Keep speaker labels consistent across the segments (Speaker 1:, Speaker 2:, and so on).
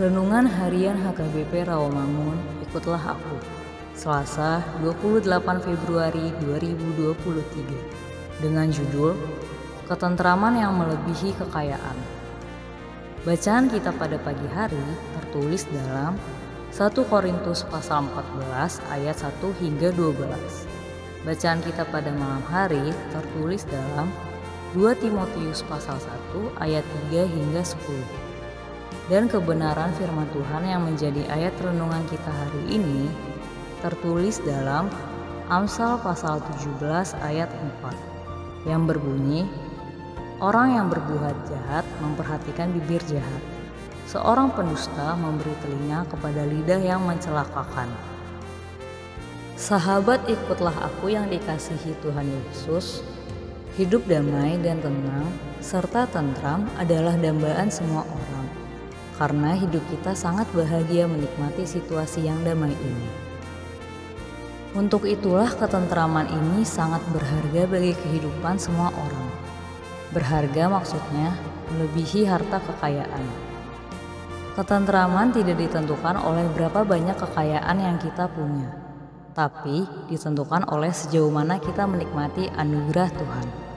Speaker 1: Renungan Harian HKBP Rawamangun, ikutlah aku. Selasa, 28 Februari 2023. Dengan judul Ketentraman yang melebihi kekayaan. Bacaan kita pada pagi hari tertulis dalam 1 Korintus pasal 14 ayat 1 hingga 12. Bacaan kita pada malam hari tertulis dalam 2 Timotius pasal 1 ayat 3 hingga 10 dan kebenaran firman Tuhan yang menjadi ayat renungan kita hari ini tertulis dalam Amsal pasal 17 ayat 4 yang berbunyi Orang yang berbuat jahat memperhatikan bibir jahat. Seorang pendusta memberi telinga kepada lidah yang mencelakakan. Sahabat ikutlah aku yang dikasihi Tuhan Yesus. Hidup damai dan tenang serta tentram adalah dambaan semua orang karena hidup kita sangat bahagia menikmati situasi yang damai ini. Untuk itulah ketentraman ini sangat berharga bagi kehidupan semua orang. Berharga maksudnya melebihi harta kekayaan. Ketentraman tidak ditentukan oleh berapa banyak kekayaan yang kita punya, tapi ditentukan oleh sejauh mana kita menikmati anugerah Tuhan.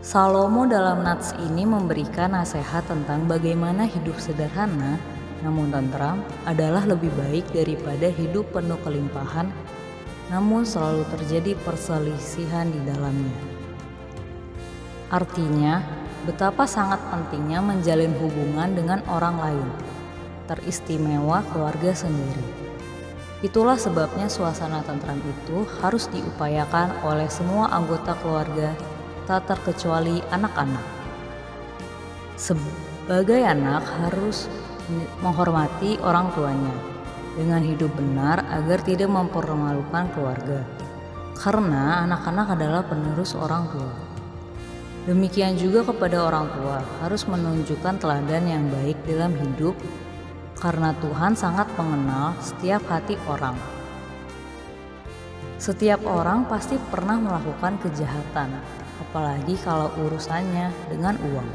Speaker 1: Salomo dalam nats ini memberikan nasihat tentang bagaimana hidup sederhana namun tentram adalah lebih baik daripada hidup penuh kelimpahan namun selalu terjadi perselisihan di dalamnya. Artinya, betapa sangat pentingnya menjalin hubungan dengan orang lain, teristimewa keluarga sendiri. Itulah sebabnya suasana tentram itu harus diupayakan oleh semua anggota keluarga tak terkecuali anak-anak. Sebagai anak harus menghormati orang tuanya dengan hidup benar agar tidak mempermalukan keluarga. Karena anak-anak adalah penerus orang tua. Demikian juga kepada orang tua harus menunjukkan teladan yang baik dalam hidup karena Tuhan sangat mengenal setiap hati orang. Setiap orang pasti pernah melakukan kejahatan, apalagi kalau urusannya dengan uang.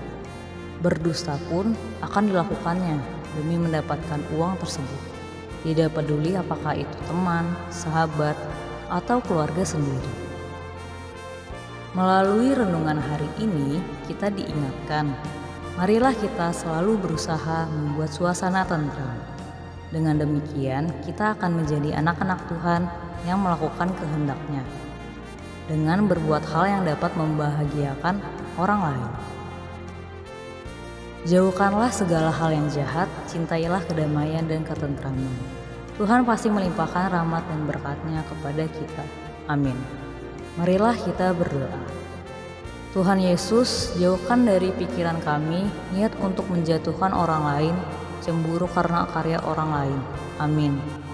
Speaker 1: Berdusta pun akan dilakukannya demi mendapatkan uang tersebut. Tidak peduli apakah itu teman, sahabat, atau keluarga sendiri. Melalui renungan hari ini, kita diingatkan, marilah kita selalu berusaha membuat suasana tentram. Dengan demikian, kita akan menjadi anak-anak Tuhan yang melakukan kehendaknya dengan berbuat hal yang dapat membahagiakan orang lain. Jauhkanlah segala hal yang jahat, cintailah kedamaian dan ketentraman. Tuhan pasti melimpahkan rahmat dan berkatnya kepada kita. Amin. Marilah kita berdoa. Tuhan Yesus, jauhkan dari pikiran kami niat untuk menjatuhkan orang lain, cemburu karena karya orang lain. Amin.